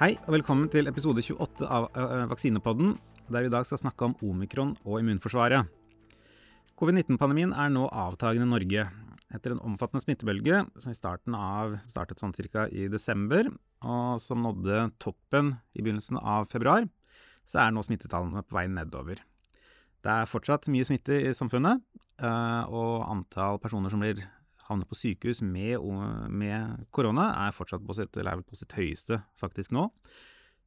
Hei, og velkommen til episode 28 av uh, Vaksinepodden, der vi i dag skal snakke om omikron og immunforsvaret. Covid-19-pandemien er nå avtagende i Norge. Etter en omfattende smittebølge som i starten av, startet sånn cirka i desember, og som nådde toppen i begynnelsen av februar, så er nå smittetallene på vei nedover. Det er fortsatt mye smitte i samfunnet, uh, og antall personer som blir havner på sykehus med, med korona, er fortsatt på sitt, eller er på sitt høyeste faktisk nå.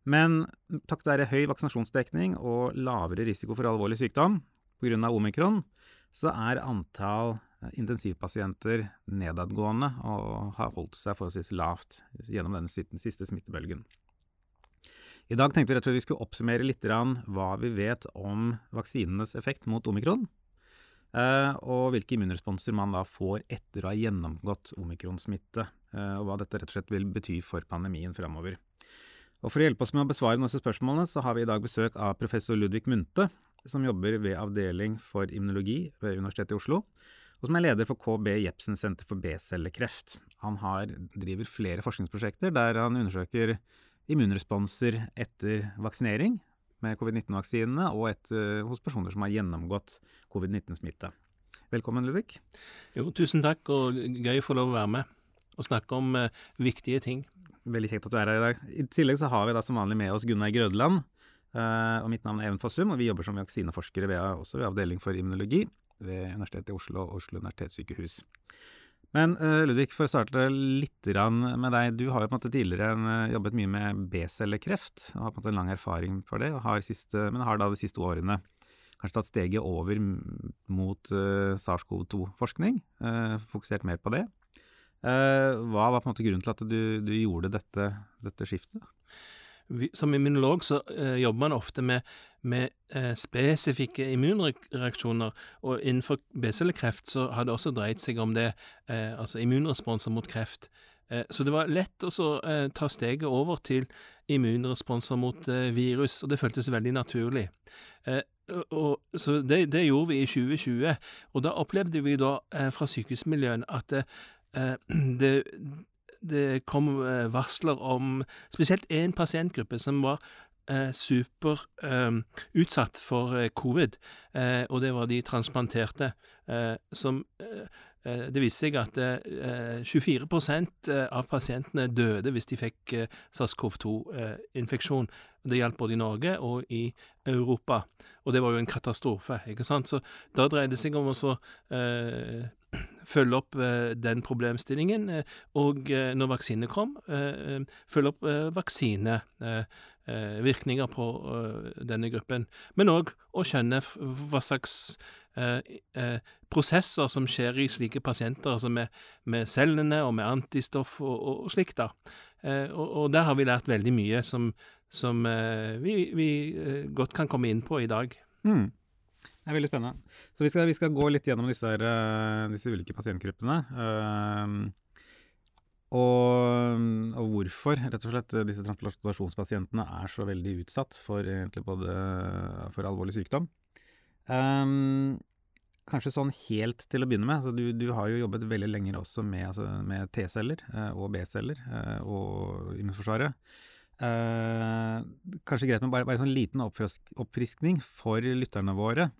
Men takket være høy vaksinasjonsdekning og lavere risiko for alvorlig sykdom pga. omikron, så er antall intensivpasienter nedadgående og har holdt seg forholdsvis lavt gjennom denne siste smittebølgen. I dag tenkte vi rett og slett vi skulle oppsummere litt hva vi vet om vaksinenes effekt mot omikron. Uh, og hvilke immunresponser man da får etter å ha gjennomgått omikronsmitte. Uh, og hva dette rett og slett vil bety for pandemien framover. Og For å hjelpe oss med å besvare disse spørsmålene, så har vi i dag besøk av professor Ludvig Munthe, som jobber ved avdeling for immunologi ved Universitetet i Oslo, og som er leder for KB Jepsen senter for B-cellekreft. Han har, driver flere forskningsprosjekter der han undersøker immunresponser etter vaksinering, med covid-19-vaksinene og et, uh, hos personer som har gjennomgått covid-19-smitte. Velkommen, Ludvig. Jo, tusen takk, og gøy å få lov å være med og snakke om uh, viktige ting. Veldig kjekt at du er her i dag. I tillegg så har vi da som vanlig med oss Gunnar Grødland. Uh, og mitt navn er Even Fossum, og vi jobber som vaksineforskere ved, også ved avdeling for immunologi ved Universitetet i Oslo og Oslo universitetssykehus. Men uh, Ludvig, for å starte litt med deg. Du har jo på en måte tidligere uh, jobbet mye med B-cellekreft. Har på en måte lang erfaring for det, har siste, men har da de siste årene kanskje tatt steget over mot uh, SARS-CoV-2-forskning. fokusert mer på det. hva var på en måte grunnen til at du, du gjorde dette, dette skiftet? Som immunolog så eh, jobber man ofte med, med eh, spesifikke immunreaksjoner, og innenfor B-cellekreft så har det også dreid seg om det, eh, altså immunresponser mot kreft. Så det var lett å ta steget over til immunresponser mot virus, og det føltes veldig naturlig. Og, så det, det, gjorde vi i 2020, og da opplevde vi da fra sykehusmiljøene at det, det kom eh, varsler om spesielt én pasientgruppe som var eh, super eh, for eh, covid, eh, og det var de transplanterte, eh, som det viste seg at 24% av pasientene døde hvis de fikk SARS-CoV-2-infeksjon. Det gjaldt både i Norge og i Europa, og det var jo en katastrofe. ikke sant? Så da dreide det seg om å følge opp eh, den problemstillingen, eh, og eh, når vaksinene kom, følge opp vaksinevirkninger på denne gruppen. Men òg å skjønne hva slags prosesser som skjer i slike pasienter, altså med, med cellene og med antistoff og, og, og slikt. da. Og, og, der har vi lært veldig mye som, som vi, vi, godt kan komme inn på i dag. Mm. Det er veldig spennende. Så vi skal, vi skal gå litt gjennom disse, her, eh, disse ulike pasientgruppene. Uh, og, og, hvorfor rett og slett disse transplantasjonspasientene er så veldig utsatt for både for alvorlig sykdom. Um, kanskje sånn helt til å begynne med. Altså, du, du, har jo jobbet veldig lenge også med, altså, med T-celler og B-celler og immunforsvaret. Uh, kanskje greit med bare, bare en sånn liten oppfriskning for lytterne våre.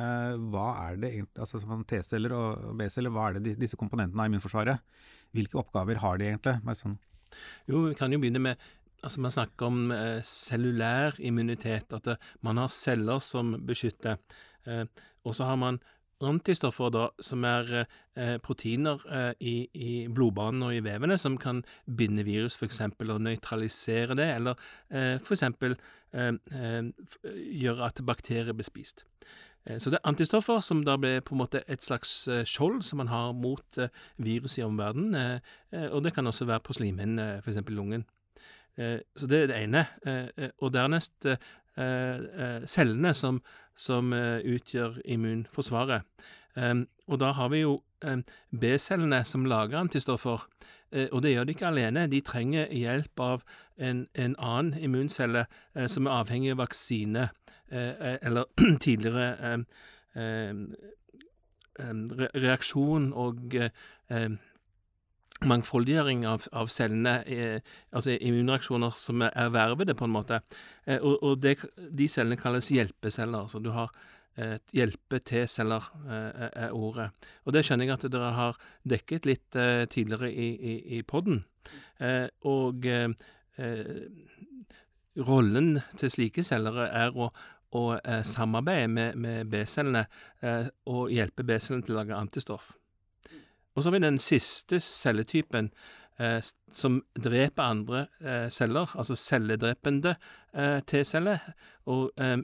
Uh, hva er det egentlig, altså som T-celler og B-celler, hva er det disse komponentene av immunforsvaret? Hvilke oppgaver har de egentlig? Sånn. Jo, vi kan jo begynne med altså Man snakker om uh, cellulær immunitet, at uh, man har celler som beskytter. og så har man antistoffer, da, som er proteiner i, i, blodbanen og i vevene, som kan binde virus, f.eks., og nøytralisere det, eller uh, f.eks. gjøre at bakterier blir spist. Eh, så det er antistoffer som da blir på en måte et slags eh, skjold som man har mot eh, virus i omverdenen, og det kan også være på slimhinnen, f.eks. lungen. Så det er det ene. Og dernest cellene som, som utgjør immunforsvaret. Og da har vi jo B-cellene som lager antistoffer, og det gjør de ikke alene. De trenger hjelp av en, en annen immuncelle som er avhengig av vaksine eller tidligere reaksjon og mangfoldiggjøring av, av cellene, eh, altså immunreaksjoner som er ervervede, på en måte. Eh, og, og det, de cellene kalles hjelpeceller. Så du har eh, hjelpe-T-celler, eh, er ordet. Og det skjønner jeg at dere har dekket litt eh, tidligere i, i, i poden. Eh, og rollen til slike celler er å, å samarbeide med, med B-cellene og hjelpe B-cellene til å lage antistoff. Og så har vi den siste celletypen eh, som dreper andre eh, celler, altså celledrepende eh, T-celler. Og eh,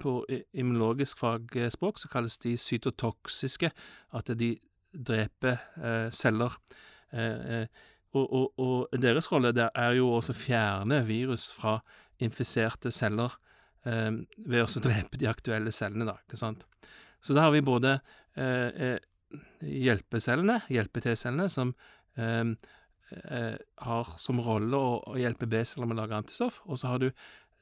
på immunologisk fagspråk så kalles de cytotoksiske, at de dreper eh, celler. Eh, og, og, og, deres rolle der er jo også å fjerne virus fra infiserte celler ved å drepe de aktuelle cellene, da. ikke sant? Så da har vi både eh, hjelpecellene, hjelpe-T-cellene, som eh, eh, har som rolle å, hjelpe B-celler med å lage antistoff. Og så har du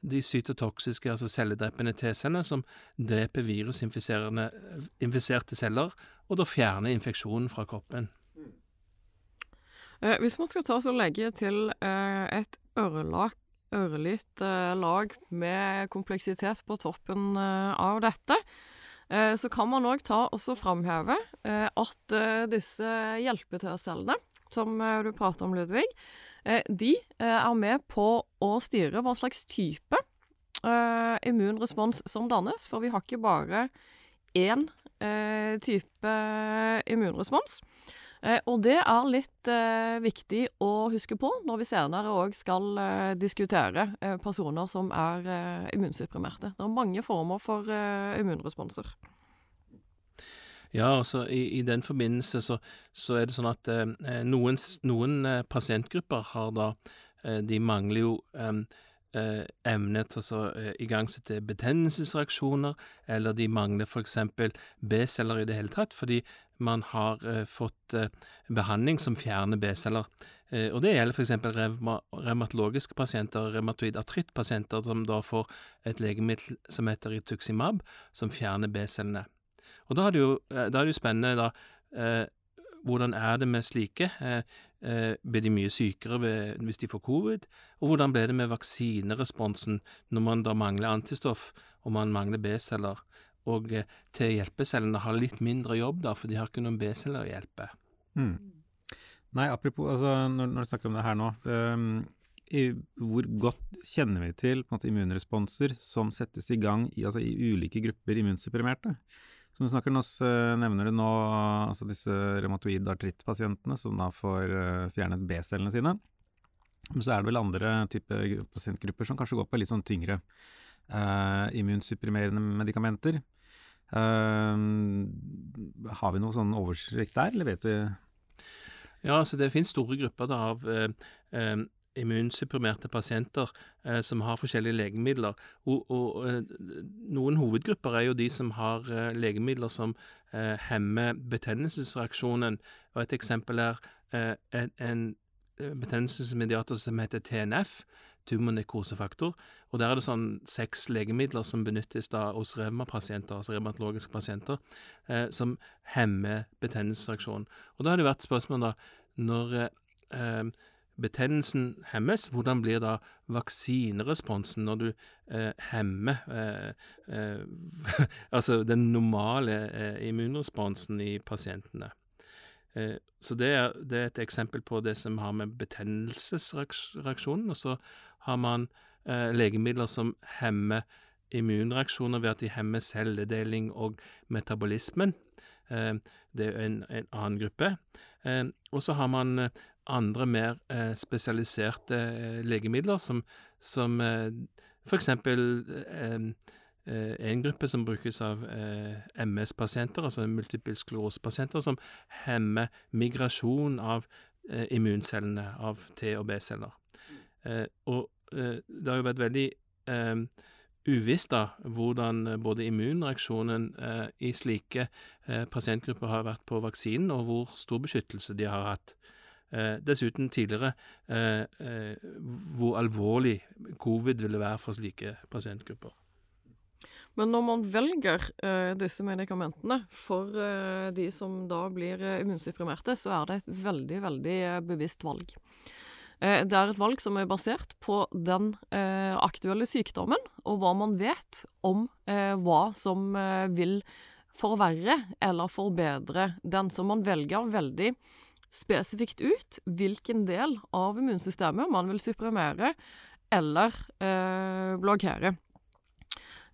de cytotoksiske, altså celledrepende T-cellene, som dreper virusinfiserte celler, og da fjerner infeksjonen fra kroppen. Eh, hvis man skal ta oss og legge til eh, et ørlak, ørlite eh, lag med kompleksitet på toppen eh, av dette, Eh, så kan man òg ta og framheve at disse hjelpetcellene, som du prater om, Ludvig, de er med på å styre hva slags type immunrespons som dannes. For vi har ikke bare én type immunrespons. Eh, og det er litt eh, viktig å huske på når vi senere òg skal eh, diskutere eh, personer som er eh, immunsupprimerte. Det er mange former for eh, immunresponser. Ja, altså i, i den forbindelse så, så, er det sånn at noen, noen pasientgrupper har da De mangler jo Eh, evne til å eh, igangsette betennelsesreaksjoner, eller de mangler f.eks. B-celler i det hele tatt, fordi man har eh, fått behandling som fjerner B-celler. Og det gjelder f.eks. Revma, revmatologiske pasienter, revmatoid artrittpasienter, som da får et legemiddel som heter rituximab, som fjerner B-cellene. Og da er det jo, da er det jo spennende da, hvordan er det med slike? Eh, blir de mye sykere ved, hvis de får covid? Og hvordan ble det med vaksineresponsen når man da mangler antistoff og man mangler B-celler? Og eh, til hjelpecellene har litt mindre jobb, da, for de har ikke noen B-celler å hjelpe. Mm. Nei, apropos, altså, når, når, du snakker om det her nå um, i, Hvor godt kjenner vi til måte, immunresponser som settes i gang i, altså, i ulike grupper immunsupprimerte? Som du snakker nå, nevner du nå altså disse revmatoid artrittpasientene som da får uh, fjernet B-cellene sine. Men så er det vel andre type pasientgrupper som kanskje går på litt sånn tyngre uh, immunsupprimerende medikamenter. Uh, har vi noe sånn oversikt der, eller vet vi Ja, altså det finnes store grupper da, av immunsupprimerte pasienter eh, som har forskjellige legemidler. Og, og, eh, noen hovedgrupper er jo de som har eh, legemidler som eh, hemmer betennelsesreaksjonen. Og et eksempel er eh, en, en eh, betennelsesmediator som heter TNF, tumornekrosefaktor. Og der er det sånn seks legemidler som benyttes da hos revmapasienter, altså revmatologiske pasienter, som hemmer betennelsesreaksjonen. Og da har det vært spørsmål da, når betennelsen hemmes, hvordan blir da vaksineresponsen når du eh, hemmer eh, eh, altså den normale eh, immunresponsen i pasientene? Eh, så det er, det er, et eksempel på det som har med betennelsesreaksjonen, og så har man legemidler som hemmer immunreaksjoner ved at de hemmer celledeling og metabolismen. det er en, en annen gruppe. og så har man andre mer eh, spesialiserte eh, legemidler, som, som eh, eksempel eh, eh, en gruppe som brukes av eh, MS-pasienter, altså multiple sklerose-pasienter, som hemmer migrasjon av immuncellene, av T- og B-celler. og det har jo vært veldig uvisst da, hvordan både immunreaksjonen i slike pasientgrupper har vært på vaksinen, og hvor stor beskyttelse de har hatt. Eh, dessuten tidligere eh, eh, hvor alvorlig covid ville være for slike pasientgrupper. Men når man velger eh, disse medikamentene for eh, de som da blir immunsupprimerte, så er det et veldig, veldig bevisst valg. Det er et valg som er basert på den aktuelle sykdommen, og hva man vet om hva som vil forverre eller forbedre den. Så man velger veldig spesifikt ut hvilken del av immunsystemet man vil supprimere eller eh, blokkere.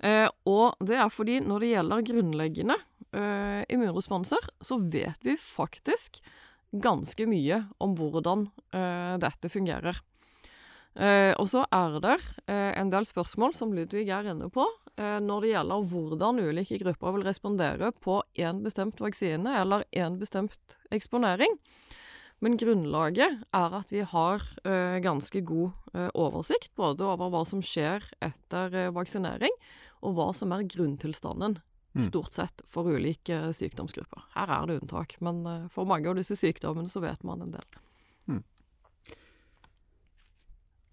Eh, og det er fordi når det gjelder grunnleggende eh, immunresponser, så vet vi faktisk ganske mye om hvordan eh, dette fungerer. Eh, og så er det eh, en del spørsmål som Ludvig er inne på, når det gjelder hvordan ulike grupper vil respondere på én bestemt vaksine eller én bestemt eksponering. Men grunnlaget er at vi har eh, ganske god eh, oversikt både over hva som skjer etter eh, vaksinering, og hva som er grunntilstanden, Mm. stort sett, for ulike eh, sykdomsgrupper. Her er det unntak, men eh, for mange av disse sykdommene så vet man en del.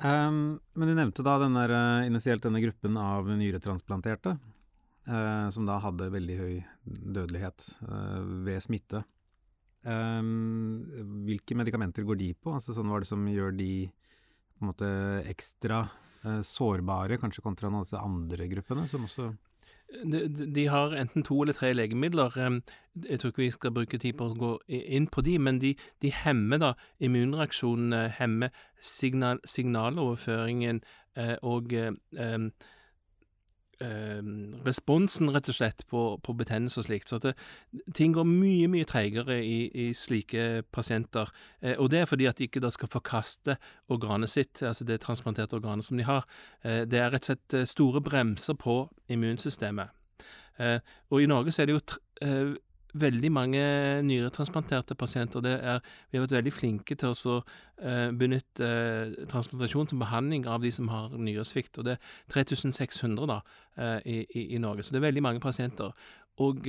Ehm, men du nevnte da den der, eh, initielt denne gruppen av nyretransplanterte, uh, som da hadde veldig høy dødelighet uh, ved smitte. Um, hvilke medikamenter går de på? Altså sånn Hva det som gjør de på en måte ekstra uh, sårbare, kanskje kontra noen av disse andre gruppene, som også De, de- har enten to eller tre legemidler. Jeg tror ikke vi skal bruke tid på å gå inn på de, men de, de hemmer da immunreaksjonene, hemmer signal, signaloverføringen eh, og eh, em, responsen, rett og slett, på, på betennelse og slikt. Så det, ting går mye, mye treigere i, i slike pasienter. Eh, og det er fordi at de ikke da skal forkaste organet sitt, altså det transplanterte organet som de har. Eh, det er rett og slett eh, store bremser på immunsystemet. Eh, og i Norge så er det jo eh, veldig mange nyretransplanterte pasienter. Det er, vi har vært veldig flinke til å eh, benytte eh, transplantasjon som behandling av de som har nyresvikt. Og det er 3600 da, eh, i, i, i Norge, så det er veldig mange pasienter. Og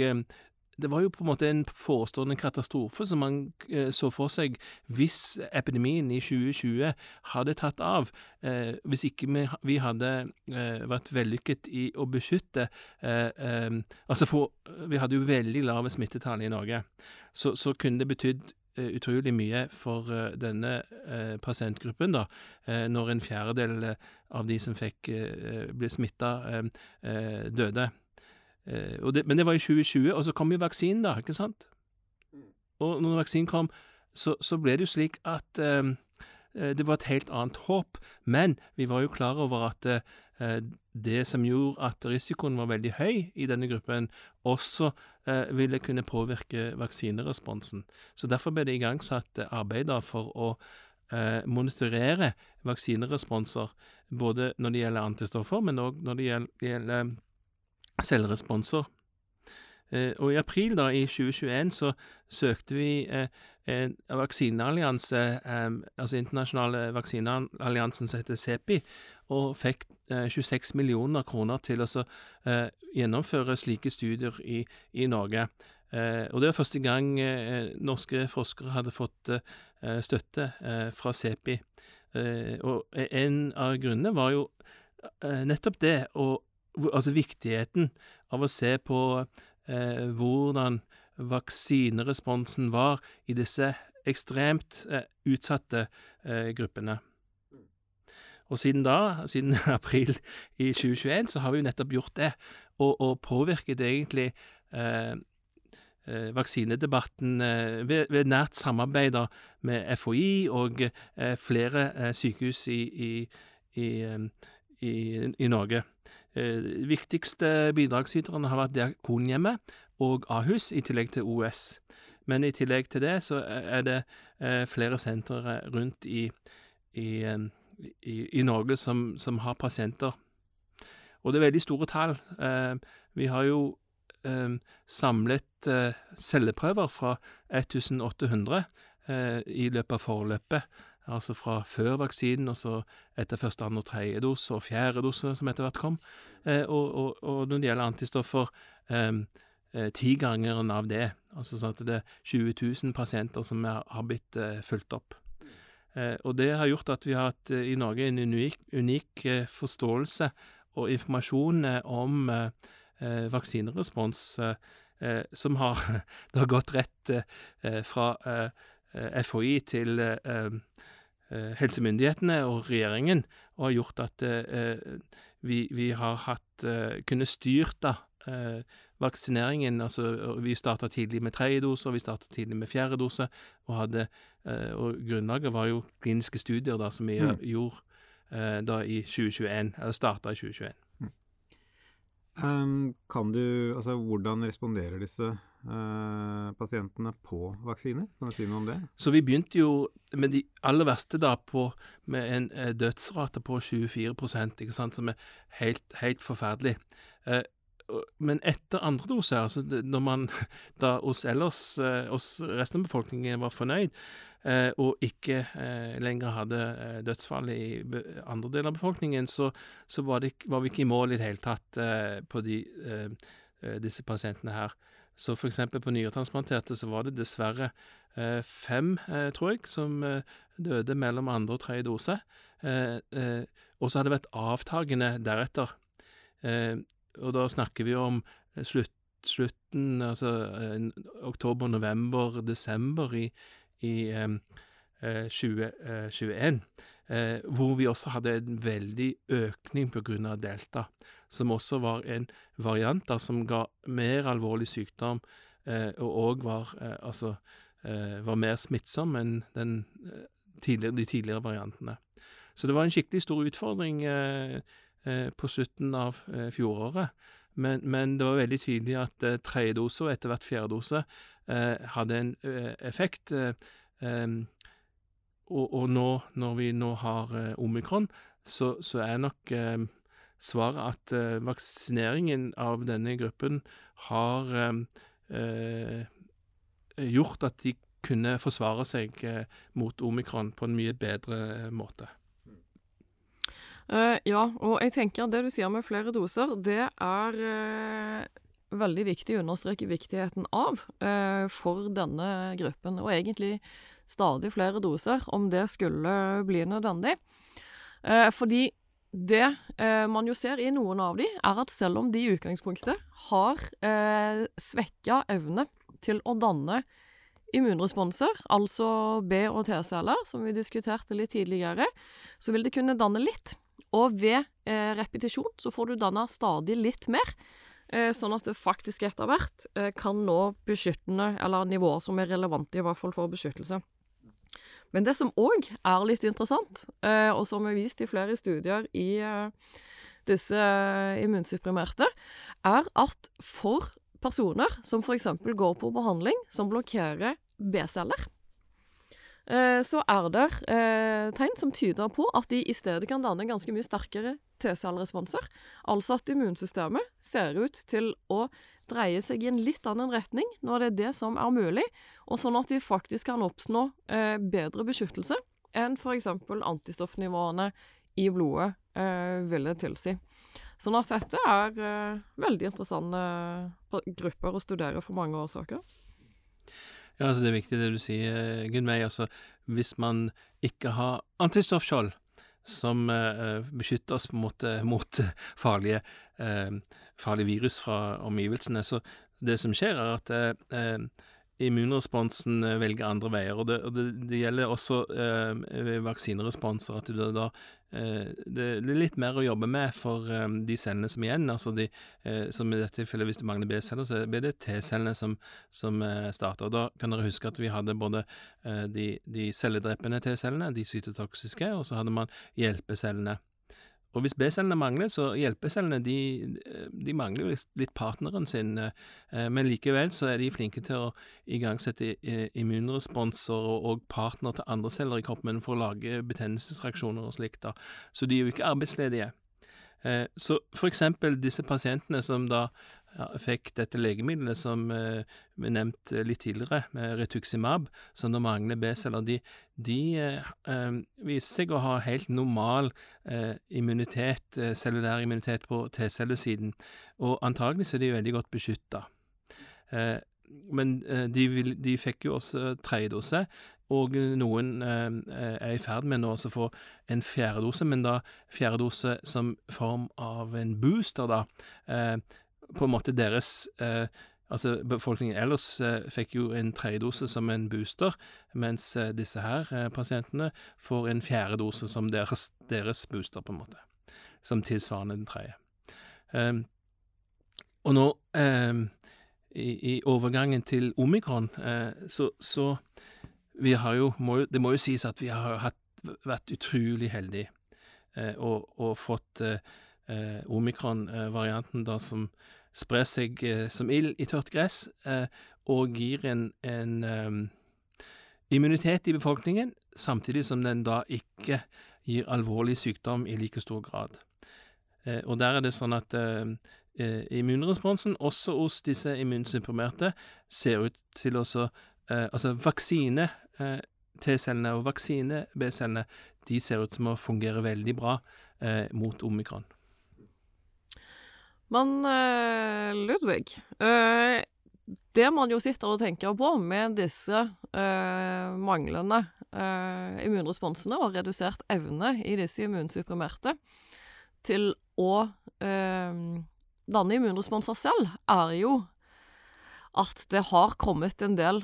det var jo på en måte en forestående katastrofe som man eh, så for seg hvis epidemien i 2020 hadde tatt av. Eh, hvis ikke vi, vi hadde eh, vært vellykket i å beskytte eh, eh, Altså, for vi hadde jo veldig lave smittetall i Norge. Så, så kunne det betydd eh, utrolig mye for denne pasientgruppen, da, når en fjerdedel av de som fikk ble smitta, døde. Eh, det, men det var i 2020, og så kom jo vaksinen, da, ikke sant? Og når vaksinen kom, så, så ble det jo slik at eh, eh, det var et helt annet håp. Men vi var jo klar over at eh, det som gjorde at risikoen var veldig høy i denne gruppen, også eh, ville kunne påvirke vaksineresponsen. Så derfor ble det igangsatt arbeid for å eh, monitorere vaksineresponser, både når det gjelder antistoffer, men òg når det gjelder selvresponser. Eh, og i april da, i 2021 så søkte vi eh, en vaksineallianse, eh, altså internasjonale vaksinealliansen som heter CEPI, og fikk eh, 26 millioner kroner til å eh, gjennomføre slike studier i, i Norge. Eh, og det var første gang norske forskere hadde fått støtte fra CEPI. Og en av grunnene var jo nettopp det, hvor- altså viktigheten av å se på eh, hvordan vaksineresponsen var i disse ekstremt eh, utsatte eh, gruppene. Og siden da, siden april i 2021, så har vi jo nettopp gjort det, og, og påvirket egentlig eh, eh, vaksinedebatten eh, ved, ved nært samarbeid med FHI og flere eh, sykehus i, i, i, i Norge. Eh, viktigste bidragsyterne har vært Diakonhjemmet og Ahus, i tillegg til OS. Men i tillegg til det så er det eh, flere sentre rundt i, i, eh, i, i Norge som, som har pasienter. Og det er veldig store tall. Eh, vi har jo eh, samlet eh, celleprøver fra 1800 eh, i løpet av forløpet. Altså fra før vaksinen, og så etter første, andre tredje dose, og fjerde dose, som etter hvert kom. Eh, og, og, og når det gjelder antistoffer, eh, eh, tigangeren av det. Altså sånn at det er 20 000 pasienter som er, har blitt eh, fulgt opp. Eh, og det har gjort at vi har hatt eh, i Norge en unik, unik eh, forståelse og informasjon eh, om eh, eh, vaksinerespons eh, som har har gått rett eh, fra FHI til helsemyndighetene og regjeringen, og har gjort at vi, vi har hatt kunne styrt da vaksineringen. Altså, vi starta tidlig med tredje dose, vi starta tidlig med fjerde dose. Og, hadde, og grunnlaget var jo kliniske studier da, som vi mm. gjorde da i 2021, eller starta i 2021. Um, kan du, altså Hvordan responderer disse uh, pasientene på vaksiner? Kan du si noe om det? Så Vi begynte jo med de aller verste da på, med en uh, dødsrate på 24 ikke sant, som er helt, helt forferdelig. Uh, men etter andre dose, altså når man da oss ellers, oss resten av befolkningen var fornøyd, eh, og ikke eh, lenger hadde eh, dødsfall i andre deler av befolkningen, så, så var, det, var, vi ikke i mål i det hele tatt eh, på de, eh, eh, disse pasientene her. Så for eksempel på nyretransplanterte så var det dessverre fem, tror jeg, som døde mellom andre og tredje dose. og så har det vært avtagende deretter. og da snakker vi om slutt slutten, altså oktober, november, desember i, i eh, 2021, eh, hvor vi også hadde en veldig økning pga. delta, som også var en variant da, som ga mer alvorlig sykdom, eh, og òg var, eh, altså, eh, var mer smittsom enn den, eh, tidligere, de tidligere variantene. Så det var en skikkelig stor utfordring på slutten av fjoråret. Men, men, det var veldig tydelig at eh, tredje dose og etter hvert fjerde dose eh, hadde en eh, effekt. Og, og, nå, når vi nå har omikron, så, så er nok svaret at vaksineringen av denne gruppen har gjort at de kunne forsvare seg mot omikron på en mye bedre måte. Uh, ja, og jeg tenker at det du sier med flere doser, det er uh, veldig viktig å understreke viktigheten av uh, for denne gruppen. Og egentlig stadig flere doser, om det skulle bli nødvendig. fordi det man jo ser i noen av de, er at selv om de i utgangspunktet har eh, svekka evne til å danne immunresponser, altså B- og T-celler, som vi diskuterte litt tidligere, så vil det kunne danne litt. Og ved eh, repetisjon så får du danna stadig litt mer, eh, sånn at det faktisk etter hvert eh, kan nå beskyttende, eller nivåer som er relevante, i hvert fall for beskyttelse. Men det som òg er litt interessant, eh, og som er vist i flere studier i eh, disse eh, immunsupprimerte, er at for personer som f.eks. går på behandling som blokkerer B-celler, så er det tegn som tyder på at de i stedet kan danne ganske mye sterkere T-celleresponser. Altså at immunsystemet ser ut til å dreie seg i en litt annen retning når det er det som er mulig, og sånn at de faktisk kan oppnå eh, bedre beskyttelse enn f.eks. antistoffnivåene i blodet eh, ville tilsi. Sånn at dette er eh, veldig interessante grupper å studere for mange årsaker. Ja, altså Det er viktig det du sier, Gunnveig. Altså, hvis man ikke har antistoffskjold som eh, beskytter oss på en måte mot farlige, eh, farlige virus fra omgivelsene, så det som skjer, er at eh, immunresponsen eh, velger andre veier. Og det, og det, det gjelder også eh, vaksineresponser. At det, da, eh, det, er litt mer å jobbe med for eh, de cellene som er igjen. altså de, eh, som i dette tilfellet Hvis du mangler B-celler, så blir det T-cellene som, som eh, starter. og Da kan dere huske at vi hadde både de, de celledrepende T-cellene, de cytotoksiske, og så hadde man hjelpecellene. Og hvis B-cellene mangler, så hjelpecellene de, de mangler jo litt partneren sin, eh, men likevel så er de flinke til å igangsette eh, immunresponser og partner til andre celler i kroppen for å lage betennelsesreaksjoner og slikt. da. Så de er jo ikke arbeidsledige. Eh, så for eksempel disse pasientene som da fikk dette legemiddelet som eh, vi nevnte litt tidligere, Retuximab, som da mangler B-celler, de, de eh, eh, viser seg å ha helt normal eh, immunitet, eh, cellulær immunitet på T-cellesiden, og antagelig så er de veldig godt beskytta. Eh, men de, vil, de, fikk jo også tredje dose, og noen er i ferd med nå å få en fjerde dose, men da fjerde dose som form av en booster, da på en måte deres eh, Altså, befolkningen ellers eh, fikk jo en tredjedose som en booster, mens eh, disse her eh, pasientene får en fjerde dose som deres, deres booster, på en måte. Som tilsvarende den tredje. Um, og nå, um, i, i, overgangen til omikron, uh, så, så vi har jo må, Det må jo sies at vi har hatt, vært utrolig heldige uh, og, og, fått uh, omikron-varianten da som sprer seg eh, som ild i tørt gress, eh, og gir en, en um, immunitet i befolkningen, samtidig som den da ikke gir alvorlig sykdom i like stor grad. Eh, og der er det sånn at eh, immunresponsen, også hos disse immunsupprimerte, ser ut til å Altså vaksine T-cellene og vaksine-B-cellene de ser ut som å fungere veldig bra eh, mot omikron. Men uh, Ludvig, uh, det man jo sitter og tenker på med disse uh, manglende immunresponsene og redusert evne i disse immunsupprimerte til å danne immunresponser selv, er jo at det har kommet en del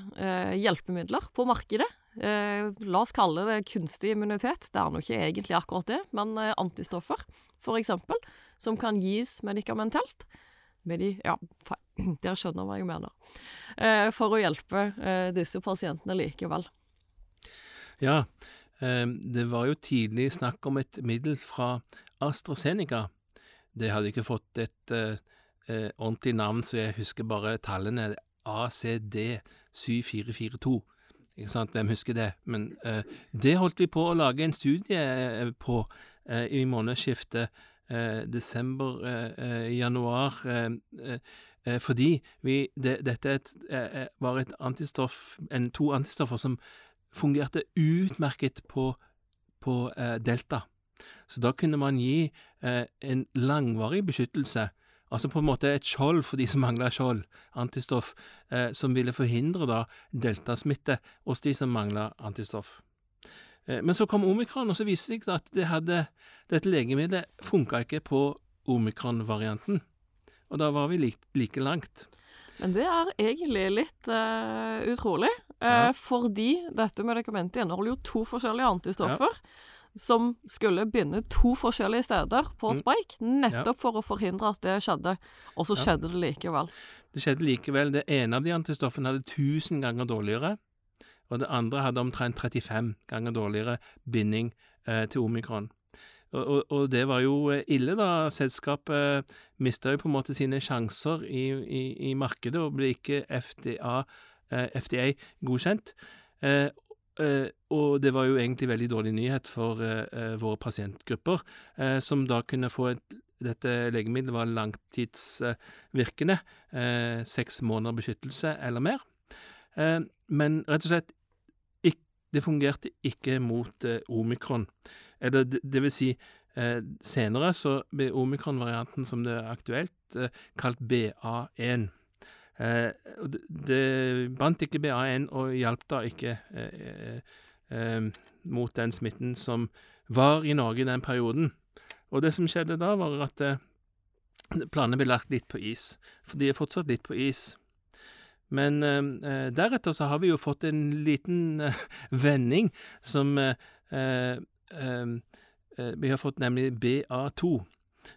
hjelpemidler på markedet. la oss kalle det kunstig immunitet. Det er nå ikke egentlig akkurat det, men antistoffer, eksempel som kan gis medikamentelt. Medi ja, dere skjønner hva jeg mener. Eh, for å hjelpe eh, disse pasientene likevel. Ja, eh, det var jo tidlig snakk om et middel fra AstraZeneca. Det hadde ikke fått et eh, eh, ordentlig navn, så jeg husker bare tallene. ACD7442. Ikke sant, hvem husker det? Men eh, det holdt vi på å lage en studie på i månedsskiftet desember, eh, eh, januar, fordi vi, det, dette et, var et antistoff, en, to antistoffer som fungerte utmerket på, på delta. Så da kunne man gi en langvarig beskyttelse Altså på en måte et skjold for de som mangla skjold, antistoff, eh, som ville forhindre da deltasmitte hos de som mangla antistoff. Eh, men så kom omikron, og så viste det seg at det hadde, dette legemiddelet funka ikke på omikron-varianten. Og da var vi like, like, langt. Men det er egentlig litt uh, utrolig, uh, ja. fordi dette medikamentet inneholder jo to forskjellige antistoffer. Ja. Som skulle binde to forskjellige steder på mm. spike, nettopp ja. for å forhindre at det skjedde. Og så skjedde det likevel. Det skjedde likevel. Det ene av de antistoffene hadde 1000 ganger dårligere og det andre hadde omtrent 35 ganger dårligere binding eh, til omikron. Og, og, og, det var jo eh, ille, da. Selskapet eh, mista jo på en måte sine sjanser i, i, i markedet og ble ikke FDA, eh, FDA godkjent. Eh, eh, og det var jo egentlig veldig dårlig nyhet for våre pasientgrupper, som da kunne få et dette legemiddelet var langtidsvirkende, seks måneder beskyttelse eller mer. men rett og slett det fungerte ikke mot eh, omikron. Eller det, det vil si, eh, senere så ble omikron-varianten som det er aktuelt, eh, kalt BA1. Eh, det, bandt ikke BA1 og hjalp da ikke mot den smitten som var i Norge i den perioden. Og det som skjedde da, var at planene ble lagt litt på is. For de er fortsatt litt på is. Men eh, deretter så har vi jo fått en liten eh, vending som eh, eh, eh, Vi har fått nemlig BA2,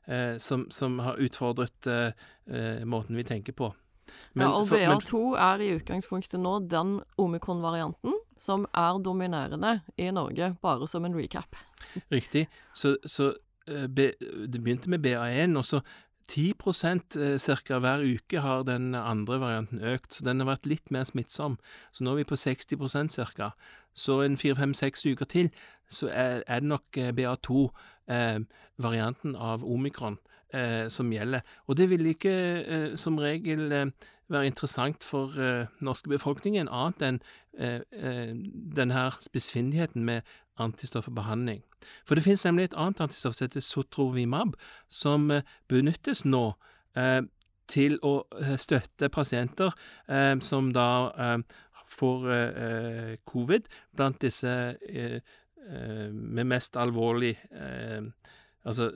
eh, som, som, har utfordret måten vi tenker på. Men, ja, og BA2 er i utgangspunktet nå den omikron-varianten som er dominerende i Norge, bare som en recap. Riktig. Så, så det begynte med BA1, og så 10 eh, ca. hver uke har den andre varianten økt, så den har vært litt mer smittsom. Så nå er vi på 60% ca. Så en fire-fem-seks uker til, så er, er det nok eh, BA2-varianten eh, av omikron eh, som gjelder. Og det vil ikke eh, som regel eh, være interessant for eh, norske befolkningen, annet enn eh, eh, denne spissfindigheten med antistoffbehandling. For det finnes nemlig et annet antistoff som heter sotrovimab, som eh, benyttes nå eh, til å eh, støtte pasienter som da får covid, blant disse med mest alvorlig Altså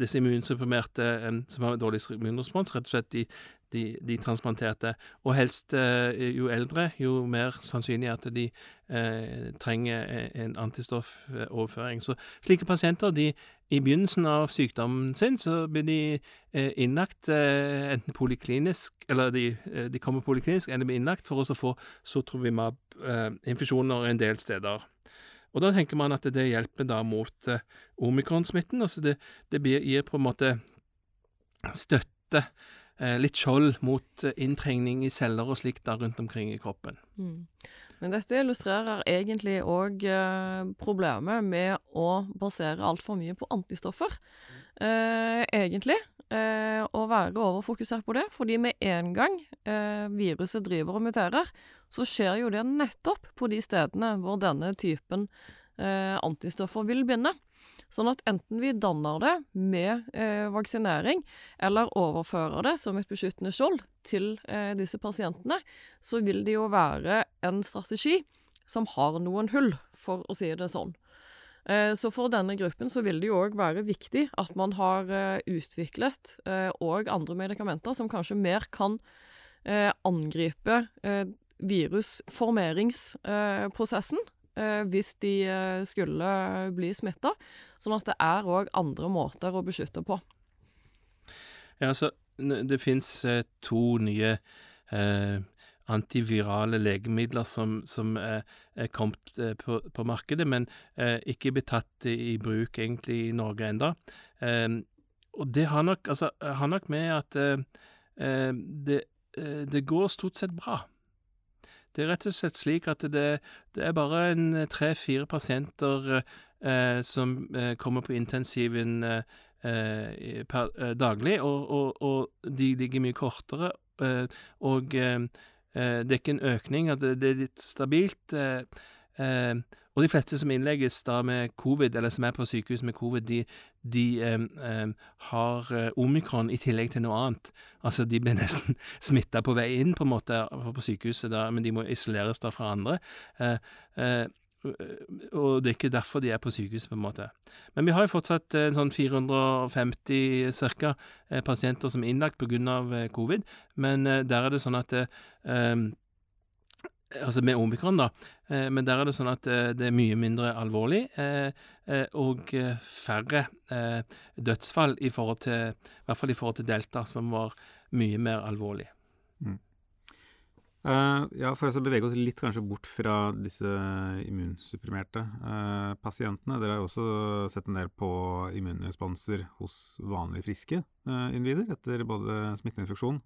disse immunsupprimerte eh, som har dårlig immunrespons, rett og slett de, de, de transplanterte. Og helst eh, jo eldre, jo mer sannsynlig at de eh, trenger en antistoffoverføring. Så slike pasienter, de i begynnelsen av sykdommen sin, så blir de eh, innlagt eh, enten poliklinisk Eller de, de kommer poliklinisk, eller blir innlagt for å få sotrovimab-infeksjoner en del steder. Og da tenker man at det hjelper da mot eh, omikronsmitten. Altså det, det gir på en måte støtte, eh, litt skjold mot eh, inntrengning i celler og slikt da rundt omkring i kroppen. Mm. Men dette illustrerer egentlig òg eh, problemet med å basere altfor mye på antistoffer. Eh, egentlig. Eh, og være overfokusert på det. Fordi med en gang eh, viruset driver og muterer, så skjer jo det nettopp på de stedene hvor denne typen eh, antistoffer vil binde. Sånn at enten vi danner det med eh, vaksinering, eller overfører det som et beskyttende skjold til eh, disse pasientene, så vil det jo være en strategi som har noen hull, for å si det sånn. Eh, så for denne gruppen så vil det jo òg være viktig at man har eh, utviklet òg eh, andre medikamenter som kanskje mer kan angripe virusformeringsprosessen hvis de skulle bli smitta. Sånn at det er òg andre måter å beskytte på. Ja, altså det fins to nye eh, antivirale legemidler som, som er, er kommet eh, på, på, markedet, men eh, ikke blitt tatt i bruk egentlig i Norge enda. Eh, og det har nok, altså, har nok med at eh, eh det, eh, det, går stort sett bra. Det er rett og slett slik at det, det er bare en tre-fire pasienter som kommer på intensiven per, daglig, og, og, og, de ligger mye kortere. og Eh, det er ikke en økning, at det, er litt stabilt. Eh, eh, og de fleste som innlegges da med covid, eller som er på sykehus med covid, de, de eh, har omikron i tillegg til noe annet. Altså, de blir nesten smitta på vei inn, på en måte, på sykehuset, da, men de må isoleres da fra andre. Eh, eh, og det er ikke derfor de er på sykehus, på en måte. Men vi har jo fortsatt en sånn 450 cirka eh, pasienter som er innlagt pga. Eh, covid, men eh, der er det sånn at Altså med omikron, da. Men der er det sånn at det er mye mindre alvorlig, og færre dødsfall i forhold til I hvert fall i forhold til delta, som var mye mer alvorlig. Mm. Uh, ja, For å bevege oss litt kanskje bort fra disse immunsupprimerte uh, pasientene. Dere har jo også sett en del på immunresponser hos vanlig friske uh, individer etter både smitteinfeksjon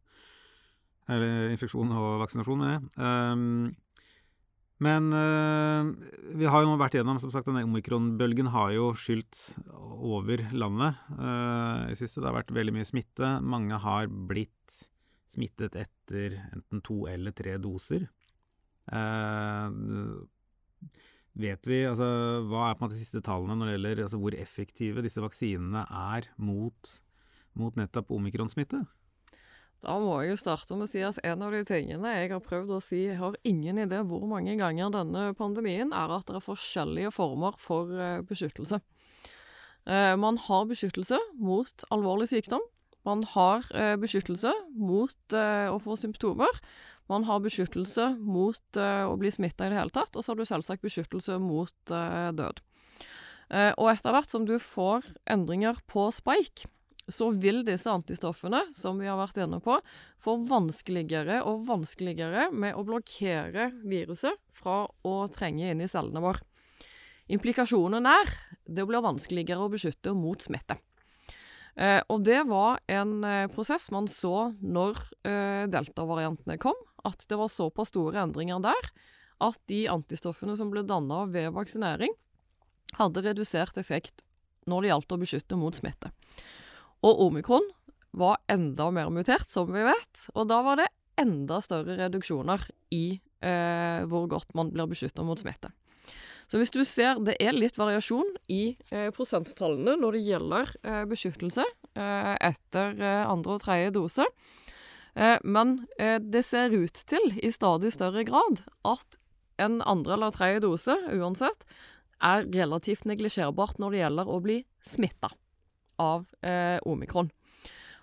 eller infeksjon og vaksinasjon, med det. Um, men vi har jo nå vært gjennom som sagt, denne omikronbølgen har jo skylt over landet i siste. Det har vært veldig mye smitte. Mange har blitt smittet etter enten to eller tre doser. Uh, vet vi altså, Hva er på en måte de siste tallene når det gjelder altså, hvor effektive disse vaksinene er mot, mot nettopp omikronsmitte? Da må jeg jo starte med å si at en av de tingene jeg har prøvd å si, jeg har ingen idé hvor mange ganger denne pandemien, er at det er forskjellige former for uh, beskyttelse. Uh, man har beskyttelse mot alvorlig sykdom. Man har eh, beskyttelse mot eh, å få symptomer. Man har beskyttelse mot eh, å bli smitta i det hele tatt, og så har du selvsagt beskyttelse mot eh, død. Eh, og etter hvert som du får endringer på spike, så vil disse antistoffene, som vi har vært inne på, få vanskeligere og vanskeligere med å blokkere viruset fra å trenge inn i cellene våre. Implikasjonen er det blir vanskeligere å beskytte mot smitte. Eh, og det var en eh, prosess man så når eh, delta-variantene kom, at det var såpass store endringer der at de antistoffene som ble danna ved vaksinering, hadde redusert effekt når det gjaldt å beskytte mot smitte. Og omikron var enda mer mutert, som vi vet, og da var det enda større reduksjoner i eh, hvor godt man blir beskytta mot smitte. Så hvis du ser Det er litt variasjon i eh, prosenttallene når det gjelder eh, beskyttelse eh, etter eh, andre og tredje dose. Eh, men det ser ut til, i stadig større grad, at en andre eller tredje dose, uansett, er relativt neglisjerbart når det gjelder å bli smitta av eh, omikron.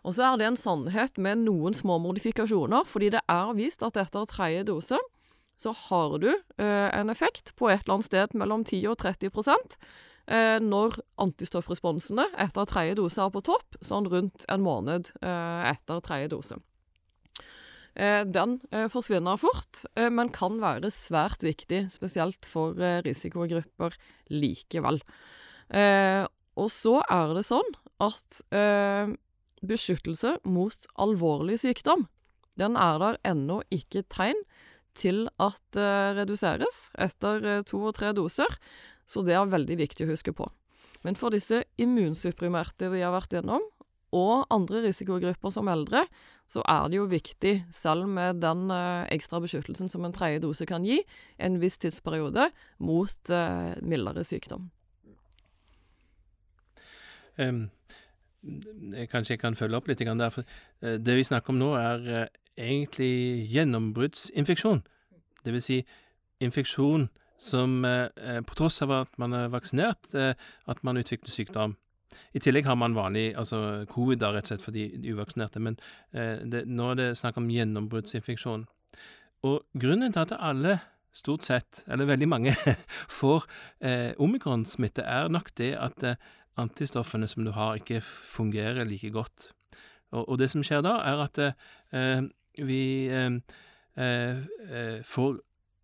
Og så er det en sannhet med noen små modifikasjoner, fordi det er vist at etter tredje dose så har du eh, en effekt på et eller annet sted mellom 10 og 30 eh, når antistoffresponsene etter tredje dose er på topp, sånn rundt en måned eh, etter tredje dose. Eh, den eh, forsvinner fort, eh, men kan være svært viktig, spesielt for risikogrupper likevel. og så er det sånn at beskyttelse mot alvorlig sykdom, den er der ennå ikke tegn til at eh, reduseres etter to og tre doser, så det er veldig viktig å huske på. Men for disse immunsupprimerte vi har vært gjennom, og andre risikogrupper som eldre, så er det jo viktig, selv med den uh, ekstra beskyttelsen som en tredje dose kan gi, en viss tidsperiode mot uh, mildere sykdom. Um, kanskje jeg kan følge opp litt der. For uh, det vi snakker om nå, er egentlig gjennombruddsinfeksjon. Det vil si infeksjon som på tross av at man er vaksinert, at man utvikler sykdom. I tillegg har man vanlig altså covid, da, rett og slett for de uvaksinerte. Men eh, det, nå er det snakk om gjennombruddsinfeksjon. Og grunnen til at alle, stort sett, eller veldig mange, får eh, omikronsmitte, er nok det at eh, antistoffene som du har, ikke fungerer like godt. Og, og det som skjer da, er at eh, vi eh, eh, får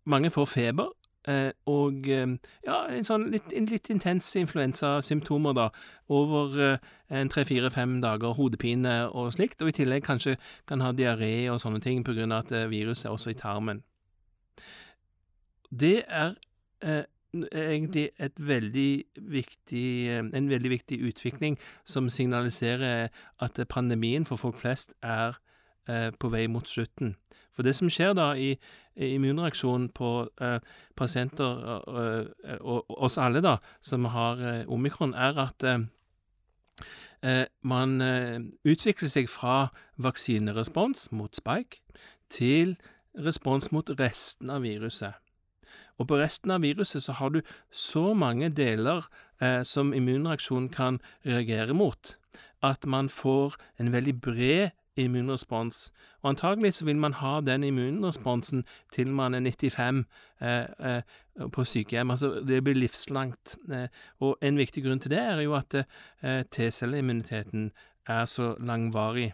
Mange får feber, Eh, og eh, ja, en sånn litt, litt intense influensasymptomer, da, over eh, en tre-fire-fem dager, hodepine og slikt, og i tillegg kanskje kan ha diaré og sånne ting på grunn av at viruset er også i tarmen. Det er eh, egentlig veldig viktig, en veldig viktig utvikling som signaliserer at pandemien for folk flest er eh, på vei mot slutten. For det som skjer da i, immunreaksjonen på eh, pasienter, eh, og oss alle da, som har eh, omikron, er at eh, eh, man eh, utvikler seg fra vaksinerespons mot spike til respons mot resten av viruset. Og på resten av viruset så har du så mange deler som immunreaksjonen kan reagere mot, at man får en veldig bred immunrespons. Og antagelig så vil man ha den immunresponsen til man er 95 eh, eh, på sykehjem. Altså det blir livslangt. Eh, og en viktig grunn til det er jo at eh, T-celleimmuniteten er så langvarig.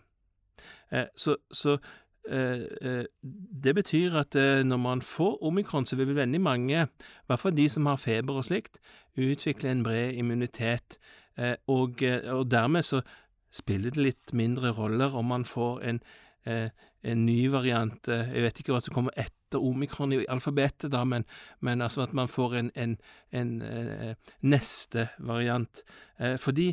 Eh, så, så eh, det betyr at når man får omikron, så vil veldig mange, i hvert fall de som har feber og slikt, utvikle en bred immunitet. Og, og dermed så spiller det litt mindre roller om man får en, eh, en ny variant. Eh, jeg vet ikke hva som kommer etter omikron i alfabetet, da, men, men altså at man får en, en, en en neste variant. Eh, fordi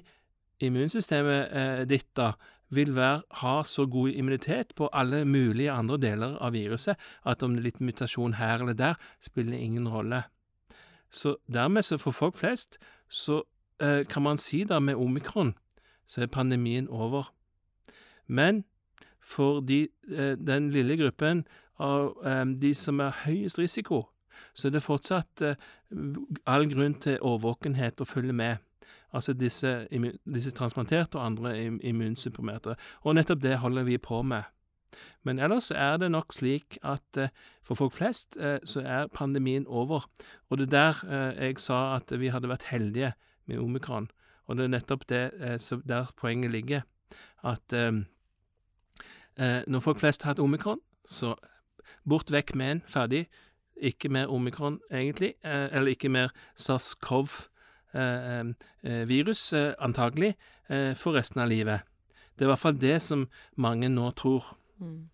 immunsystemet eh, ditt da vil være, ha så god immunitet på alle mulige andre deler av viruset at om det er litt mutasjon her eller der, spiller ingen rolle. Så dermed, så for folk flest, så eh, kan man si da med omikron så er pandemien over. Men for de, eh, den lille gruppen av eh, de som er høyest risiko, så er det fortsatt eh, all grunn til årvåkenhet og følge med. Altså disse, disse transplanterte og andre immunsupprimerte. Og nettopp det holder vi på med. Men ellers er det nok slik at eh, for folk flest eh, så er pandemien over. Og det er der eh, jeg sa at vi hadde vært heldige med omikron. Og det er nettopp det der poenget ligger. At når folk flest har hatt omikron, så bort vekk med en, ferdig. Ikke mer omikron, egentlig. eller ikke mer SARS-CoV-2 Eh, eh, eh, virus, antagelig, for resten av livet. Det er i hvert fall det som mange nå tror. Mm.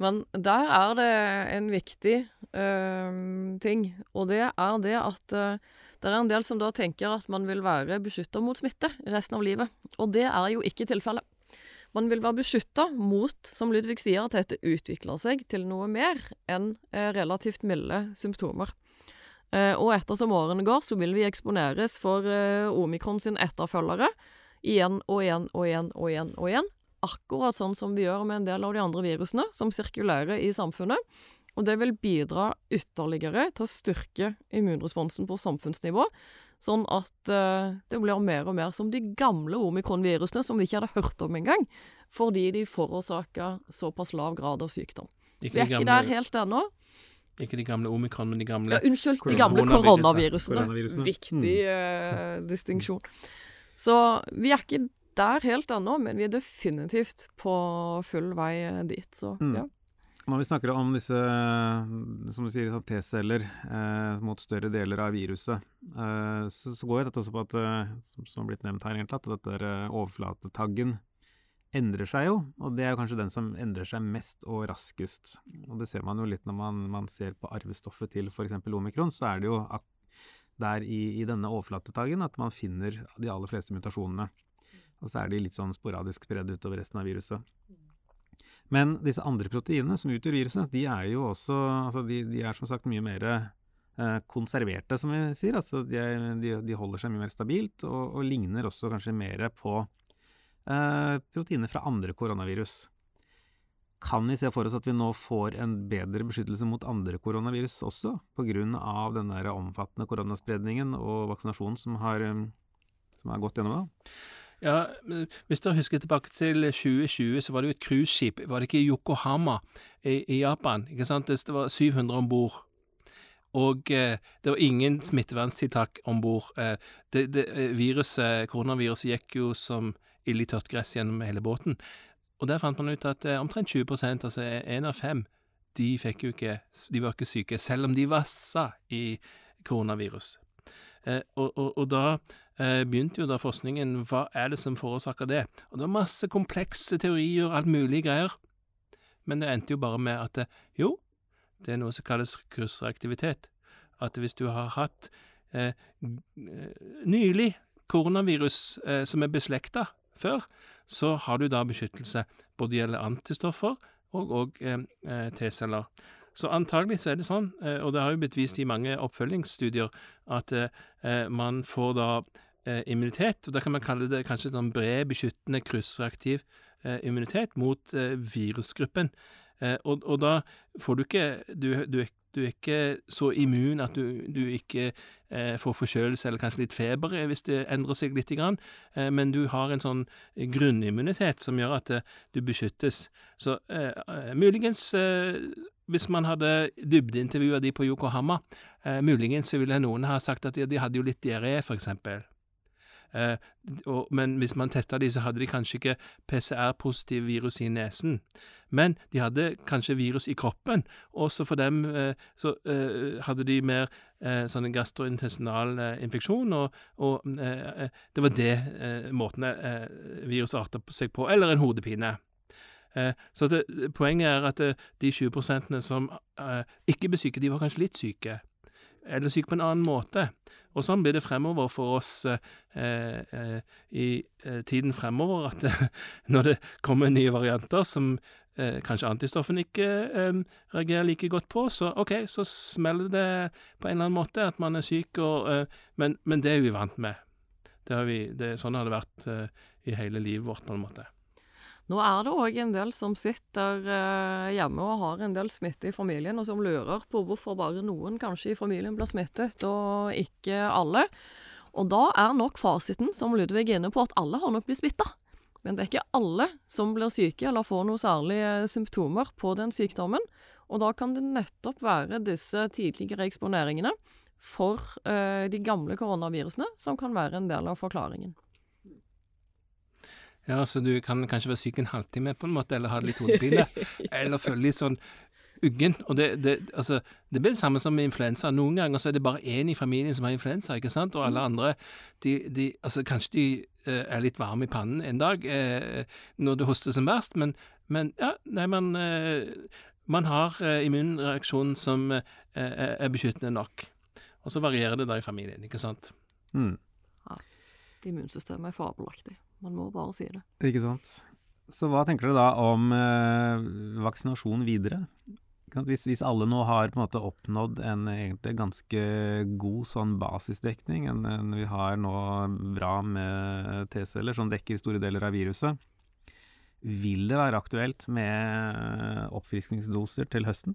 Men der er det en viktig øh, ting, og det er det at øh, det er en del som da tenker at man vil være beskytta mot smitte resten av livet. Og det er jo ikke tilfellet. Man vil være beskytta mot, som Ludvig sier, at dette utvikler seg til noe mer enn relativt milde symptomer. Eh, og ettersom årene går, så vil vi eksponeres for eh, omikron sin etterfølgere igjen og igjen og igjen og igjen og igjen. Akkurat sånn som vi gjør med en del av de andre virusene som sirkulerer i samfunnet. Og det vil bidra ytterligere til å styrke immunresponsen på samfunnsnivå, sånn at uh, det blir mer og mer som de gamle omikronvirusene som vi ikke hadde hørt om engang, fordi de forårsaka såpass lav grad av sykdom. Ikke Vi er ikke der helt ennå. Ikke de gamle omikron, men de gamle Ja, unnskyld, de gamle koronavirusene. Koronavirusene. Viktig uh, distinksjon. Så vi er ikke der helt ennå, men vi er definitivt på full vei eh, dit. Så Mm. ja. Når vi snakker om disse som du sier, T-celler eh, mot større deler av viruset, eh, så, så går dette også på at, eh, som, som har blitt nevnt her, egentlig, at dette eh, overflatetaggen endrer seg jo. Og det er jo kanskje den som endrer seg mest og raskest. Og det ser man jo litt når man, man ser på arvestoffet til f.eks. omikron, så er det jo der i, i denne overflatetagen at man finner de aller fleste mutasjonene. Og så er de litt sånn sporadisk spredd utover resten av viruset. Men disse andre proteinene som utgjør viruset, de er jo også altså de, de er som sagt mye mer eh, konserverte, som vi sier. Altså de, de, de holder seg mye mer stabilt, og, og ligner også kanskje mer på proteiner fra andre koronavirus. Kan vi se for oss at vi nå får en bedre beskyttelse mot andre koronavirus også, pga. den der omfattende koronaspredningen og vaksinasjonen som har, eh, som har gått gjennom da? Ja, hvis dere husker tilbake til 2020, så var det jo et cruiseskip. Var det ikke i Yokohama i, i Japan? ikke sant? Det var 700 om bord. Og eh, det var ingen smitteverntiltak om bord. Eh, eh, viruset, koronaviruset gikk jo som ild i tørt gress gjennom hele båten. Og der fant man ut at eh, omtrent 20% altså én av fem, de fikk jo ikke De var ikke syke, selv om de vassa i koronavirus. Eh, og, og, og da eh, begynte jo da forskningen Hva er det som forårsaker det? Og det var masse komplekse teorier og alt mulig greier. Men det endte jo bare med at det, jo, det er noe som kalles kursreaktivitet. At hvis du har hatt eh, eh, nylig koronavirus eh, som er beslekta før, så har du da beskyttelse. Både gjelder antistoffer og, og eh, eh, T-celler. Så antagelig så er det sånn, eh, og det har jo blitt vist i mange oppfølgingsstudier, at eh, eh, man får da eh, immunitet, og da kan man kalle det kanskje sånn bred, beskyttende, kryssreaktiv immunitet mot virusgruppen. Og, og da får du ikke du, du, du er ikke så immun at du, du ikke eh, får forkjølelse eller kanskje litt feber eh, hvis det endrer seg litt, grann, eh, men du har en sånn grunnimmunitet som gjør at eh, du beskyttes. Så eh, eh, muligens hvis man hadde dybdeintervjua de på Yokohama, eh, muligens ville noen ha sagt at de, de hadde jo litt diaré, for eksempel. Eh, men hvis man testa de, så hadde de kanskje ikke PCR-positiv virus i nesen. Men de hadde kanskje virus i kroppen, og så for dem eh, så eh, hadde de mer eh, sånn gastrointestinal infeksjon, og, og det var det måten viruset arta seg på, eller en hodepine. Så det, poenget er at de 20% som ikke ble syke, de var kanskje litt syke, eller syk på en annen måte. Og sånn blir det fremover for oss eh, eh, i eh, tiden fremover, at når det kommer nye varianter som eh, kanskje antistoffene ikke eh, reagerer like godt på, så OK, så smeller det på en eller annen måte at man er syk, og, eh, men, men det er vi vant med. Det vi, det, sånn har det vært i hele livet vårt, på en måte. Nå er det òg en del som sitter eh, hjemme og har en del smitte i familien, og som lurer på hvorfor bare noen kanskje i familien blir smittet, og ikke alle. Og da er nok fasiten, som Ludvig er inne på, at alle har nok blitt smitta. Men det er ikke alle som blir syke eller får noen særlige symptomer på den sykdommen. Og da kan det nettopp være disse tidligere eksponeringene for eh, de gamle koronavirusene som kan være en del av forklaringen. Ja, så du kan kanskje være syk en halvtime på en måte, eller ha litt hodepine, eller føle litt sånn uggen. Og det, det, altså, det blir det samme som med influensa. Noen ganger så er det bare én i familien som har influensa, ikke sant, og alle andre, de, de altså kanskje de eh, er litt varme i pannen en dag eh, når det hoster som verst, men, men ja, nei, man, eh, man har eh, immunreaksjonen som eh, er beskyttende nok. Og så varierer det da i familien, ikke sant. Mm. Immunsystemet er fabelaktig. Man må bare si det. Ikke sant. Så hva tenker du da om eh, vaksinasjon videre? Hvis, hvis alle nå har på en måte oppnådd en egentlig ganske god sånn basisdekning, en, en vi har nå bra med T-celler som dekker store deler av viruset, vil det være aktuelt med oppfriskningsdoser til høsten?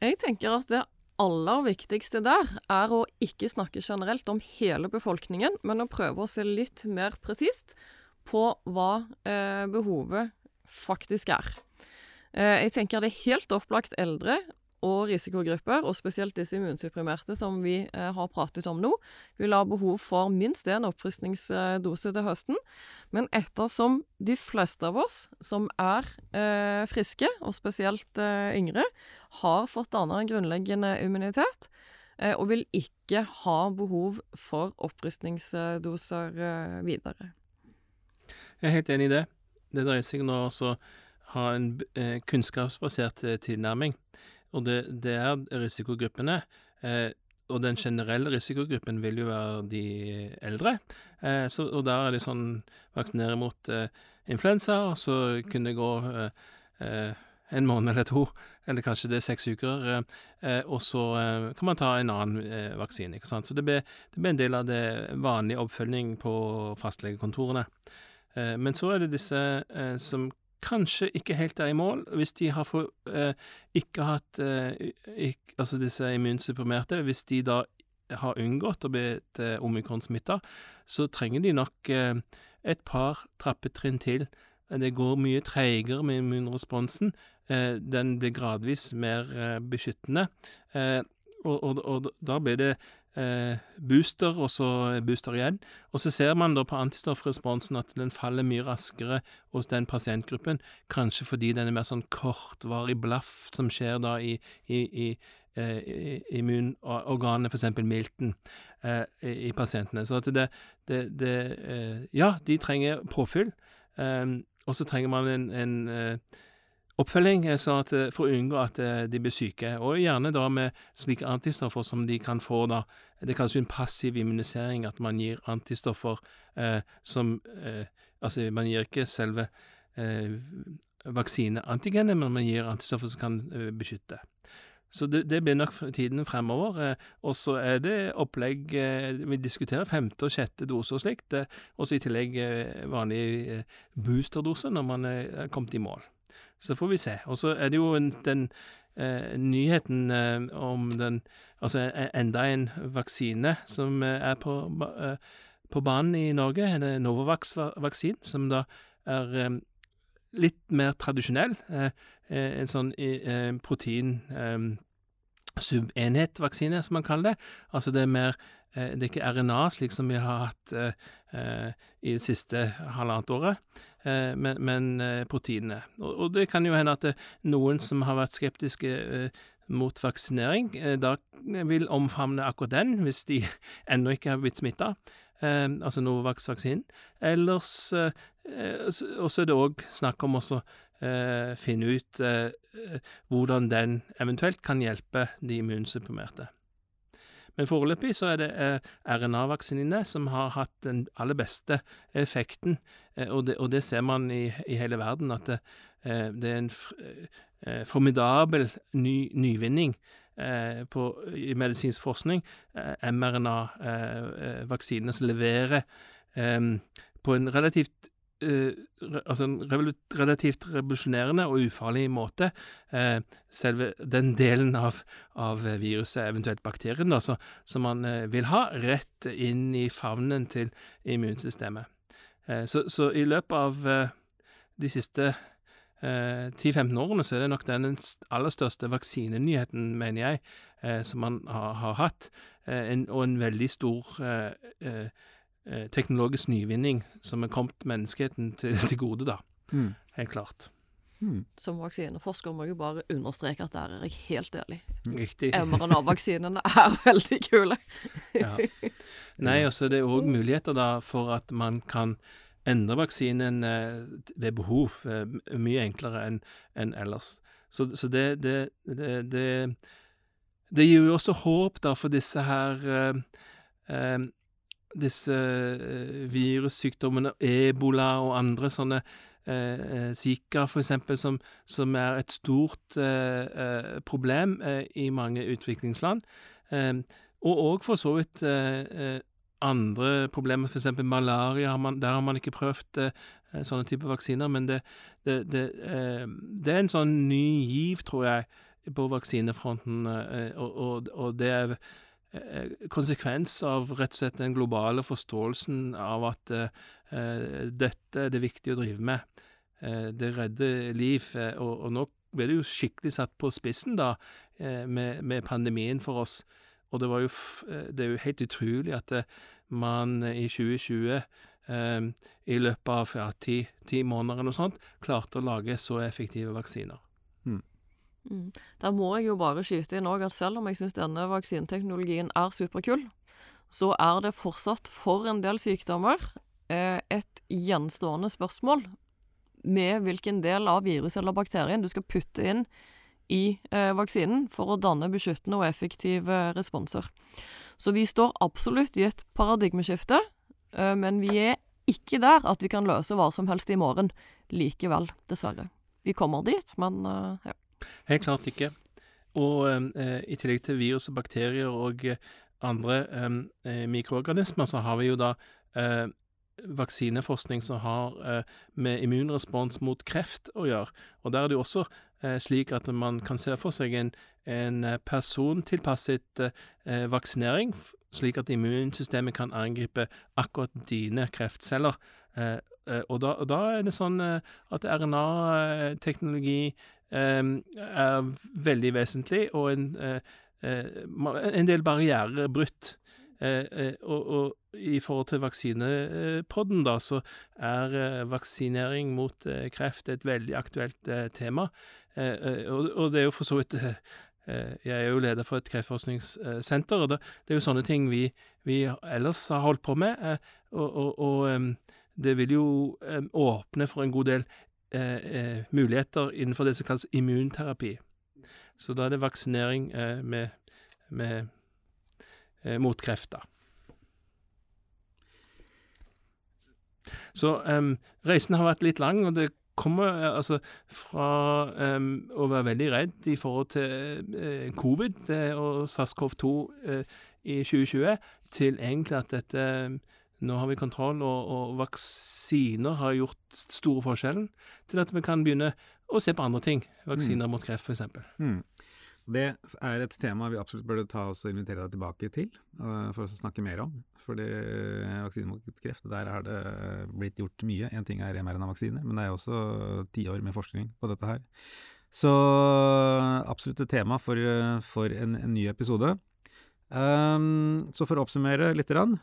Jeg tenker at det aller viktigste der er å ikke snakke generelt om hele befolkningen, men å prøve å se litt mer presist på hva eh, behovet faktisk er. Eh, jeg tenker det er helt opplagt eldre og risikogrupper, og spesielt disse immunsupprimerte som vi eh, har pratet om nå, vil ha behov for minst én oppfriskningsdose til høsten. Men ettersom de fleste av oss som er eh, friske, og spesielt eh, yngre, har fått danna en grunnleggende immunitet, eh, og vil ikke ha behov for opprustningsdoser eh, videre. Jeg er helt enig i det. Det dreier seg nå å ha en eh, kunnskapsbasert tilnærming. Og det, det er risikogruppene. Og den generelle risikogruppen vil jo være de eldre. Eh, så, og der er det sånn vaksinere mot eh, influensa, og så kunne det gå eh, en måned eller to, eller kanskje det er seks uker, eh, og så kan man ta en annen vaksine. ikke sant? Så det blir, det blir en del av det vanlige oppfølging på fastlegekontorene. men så er det disse som kanskje ikke helt er i mål. Hvis de har for, eh, ikke hatt eh, Altså disse immunsupprimerte, hvis de da har unngått å bli eh, omikronsmitta, så trenger de nok eh, et par trappetrinn til. Det går mye treigere med immunresponsen. Eh, den blir gradvis mer eh, beskyttende. Og, og, og, da blir det eh, booster, og så booster igjen. Og så ser man da på antistoffresponsen at den faller mye raskere hos den pasientgruppen, kanskje fordi den er mer sånn kortvarig blaff som skjer da i, i, i eh, immunorganet, f.eks. milten, eh, i pasientene. Så at det, det, det eh, Ja, de trenger påfyll, eh, og så trenger man en, en eh, oppfølging sånn at, for å unngå at eh, de blir syke, og gjerne da med slike antistoffer som de kan få da. Det kalles jo en passiv immunisering, at man gir antistoffer eh, som eh, Altså, man gir ikke selve eh, vaksineantigenet, men man gir antistoffer som kan eh, beskytte. Så det, det, blir nok tiden fremover. Eh, og så er det opplegg Vi diskuterer femte og sjette dose og slikt. Og så i tillegg vanlig boosterdose når man er kommet i mål. Så får vi se. Og så er det jo en, den eh, nyheten eh, om den Altså e, enda en vaksine som eh, er på, eh, på banen i Norge, en Novavax-vaksin, som da er eh, litt mer tradisjonell. Eh, en sånn protein subenhet-vaksine, som man kaller det. Altså det er mer det er ikke RNA, slik som vi har hatt i det siste halvannet året. Eh, men, men eh, proteinene. Og, og, det kan jo hende at eh, noen som har vært skeptiske mot vaksinering, da vil omfavne akkurat den, hvis de ennå ikke har blitt smitta. Altså Novavax-vaksinen. Ellers eh, også er det òg snakk om å finne ut hvordan den eventuelt kan hjelpe de immunsupprimerte. Men foreløpig så er det eh, RNA-vaksinene som har hatt den aller beste effekten, eh, og, det, og, det, ser man i, i hele verden, at det, eh, det er en formidabel ny, nyvinning på, i medisinsk forskning. mRNA-vaksinene som leverer på en relativt eh, altså en relativt revolusjonerende og ufarlig måte eh, selve den delen av, av viruset, eventuelt bakterien, da, så, som man eh, vil ha, rett inn i favnen til immunsystemet. Så, så, i løpet av de siste 10-15 eh, årene så er det nok den aller største vaksinenyheten, mener jeg, som man har, har hatt, en, og en veldig stor eh, Eh, teknologisk nyvinning som er kommet menneskeheten til, til gode, da. Mm. Helt klart. Mm. Som vaksineforsker må jeg jo bare understreke at der er jeg helt enig. Riktig. mRNA-vaksinene er veldig kule. ja. Nei, og så er det òg muligheter da for at man kan endre vaksinen eh, ved behov eh, mye enklere enn en ellers. Så, så det, det, det, det, det gir jo også håp da for disse her eh, eh disse eh, virussykdommene, ebola og andre sånne eh, eh, Zika, eksempel, som, som er et stort eh, eh problem eh, i mange utviklingsland. og òg for så vidt andre problemer, f.eks. malaria. Har man, der har man ikke prøvd sånne typer vaksiner, men det, det, det, det, er en sånn ny giv, tror jeg, på vaksinefronten, og, og, og det er konsekvens av rett og slett den globale forståelsen av at dette er det viktig å drive med. det redder liv, og, og nå ble det jo skikkelig satt på spissen da, med, med pandemien for oss. Og det, var jo, det er jo helt utrolig at man i 2020 eh, i løpet av ja, ti, ti, måneder eller noe sånt, klarte å lage så effektive vaksiner. Mm. Der må jeg jo bare skyte inn òg at selv om jeg syns denne vaksineteknologien er superkul, så er det fortsatt for en del sykdommer eh, et gjenstående spørsmål med hvilken del av viruset eller bakterien du skal putte inn i eh, vaksinen for å danne beskyttende og effektive responser. Så vi står absolutt i et paradigmeskifte, eh, men vi er ikke der at vi kan løse hva som helst i morgen likevel, dessverre. Vi kommer dit, men uh, ja. Helt klart ikke. Og eh, i tillegg til virus og bakterier og andre mikroorganismer, så har vi jo da vaksineforskning som har med immunrespons mot kreft å gjøre. Og der er det jo også slik at man kan se for seg en en eh, persontilpasset eh, vaksinering, slik at immunsystemet kan angripe akkurat dine kreftceller. Eh, eh og, da, og, da, er det sånn eh, at RNA-teknologi eh, er veldig vesentlig, og en, en del barrierer brutt. Og, og, i forhold til vaksinepodden, da, så er vaksinering mot kreft et veldig aktuelt tema. Og, det er jo for så vidt Eh, jeg er jo leder for et kreftforskningssenter, og det, er jo sånne ting vi, vi ellers har holdt på med. Eh, og, og, og det vil jo åpne for en god del eh, muligheter innenfor det som kalles immunterapi. Så da er det vaksinering med, med mot krefter. Så reisen har vært litt lang, og det kommer eh, altså fra å være veldig redd i forhold til uh, covid og SARS-CoV-2 uh, i 2020, til egentlig at dette nå har vi kontroll, og, og, vaksiner har gjort store forskjellen, til at vi kan begynne å se på andre ting. Vaksiner mm. mot kreft, f.eks. Mm. Det er et tema vi absolutt burde ta oss og invitere deg tilbake til uh, for å snakke mer om. Fordi uh, vaksine mot kreft, der har det blitt gjort mye. En ting er mRNA-vaksiner, men det er også tiår med forskning på dette her. Så absolutt et tema for, for en, en, ny episode. Um, så for å oppsummere litt, rann, uh,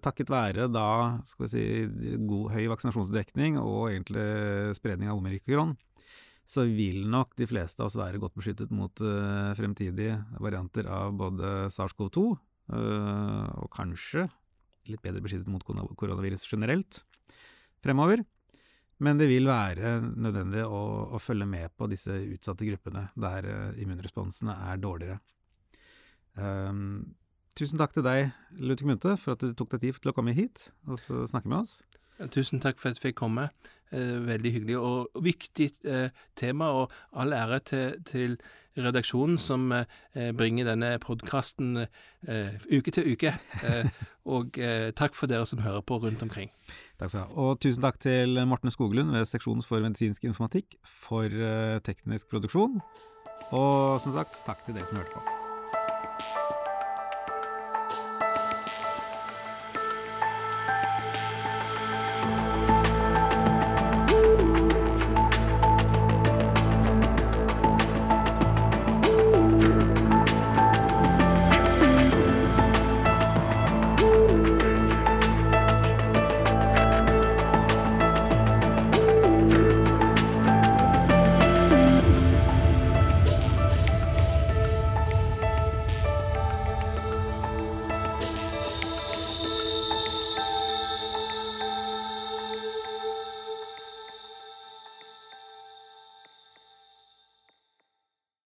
takket være da skal vi si, god, høy vaksinasjonsdekning og egentlig spredning av omikron, så vil nok de fleste av oss være godt beskyttet mot uh, fremtidige varianter av både SARS-CoV-2 uh, eh, og kanskje litt bedre beskyttet mot koronavirus generelt fremover. Men det vil være nødvendig å, å følge med på disse utsatte gruppene der immunresponsene er dårligere. Um, tusen takk til deg, Ludvig Munthe, for at du tok deg tid til å komme hit og snakke med oss. Tusen takk for at jeg fikk komme. Eh, veldig hyggelig og viktig eh, tema, og all ære til, til redaksjonen som eh, bringer denne podkasten uke til uke. og takk for dere som hører på rundt omkring. Takk skal du ha. Og tusen takk til Morten Skoglund ved Seksjonen for medisinsk informatikk for teknisk produksjon. Og som sagt, takk til dere som hørte på.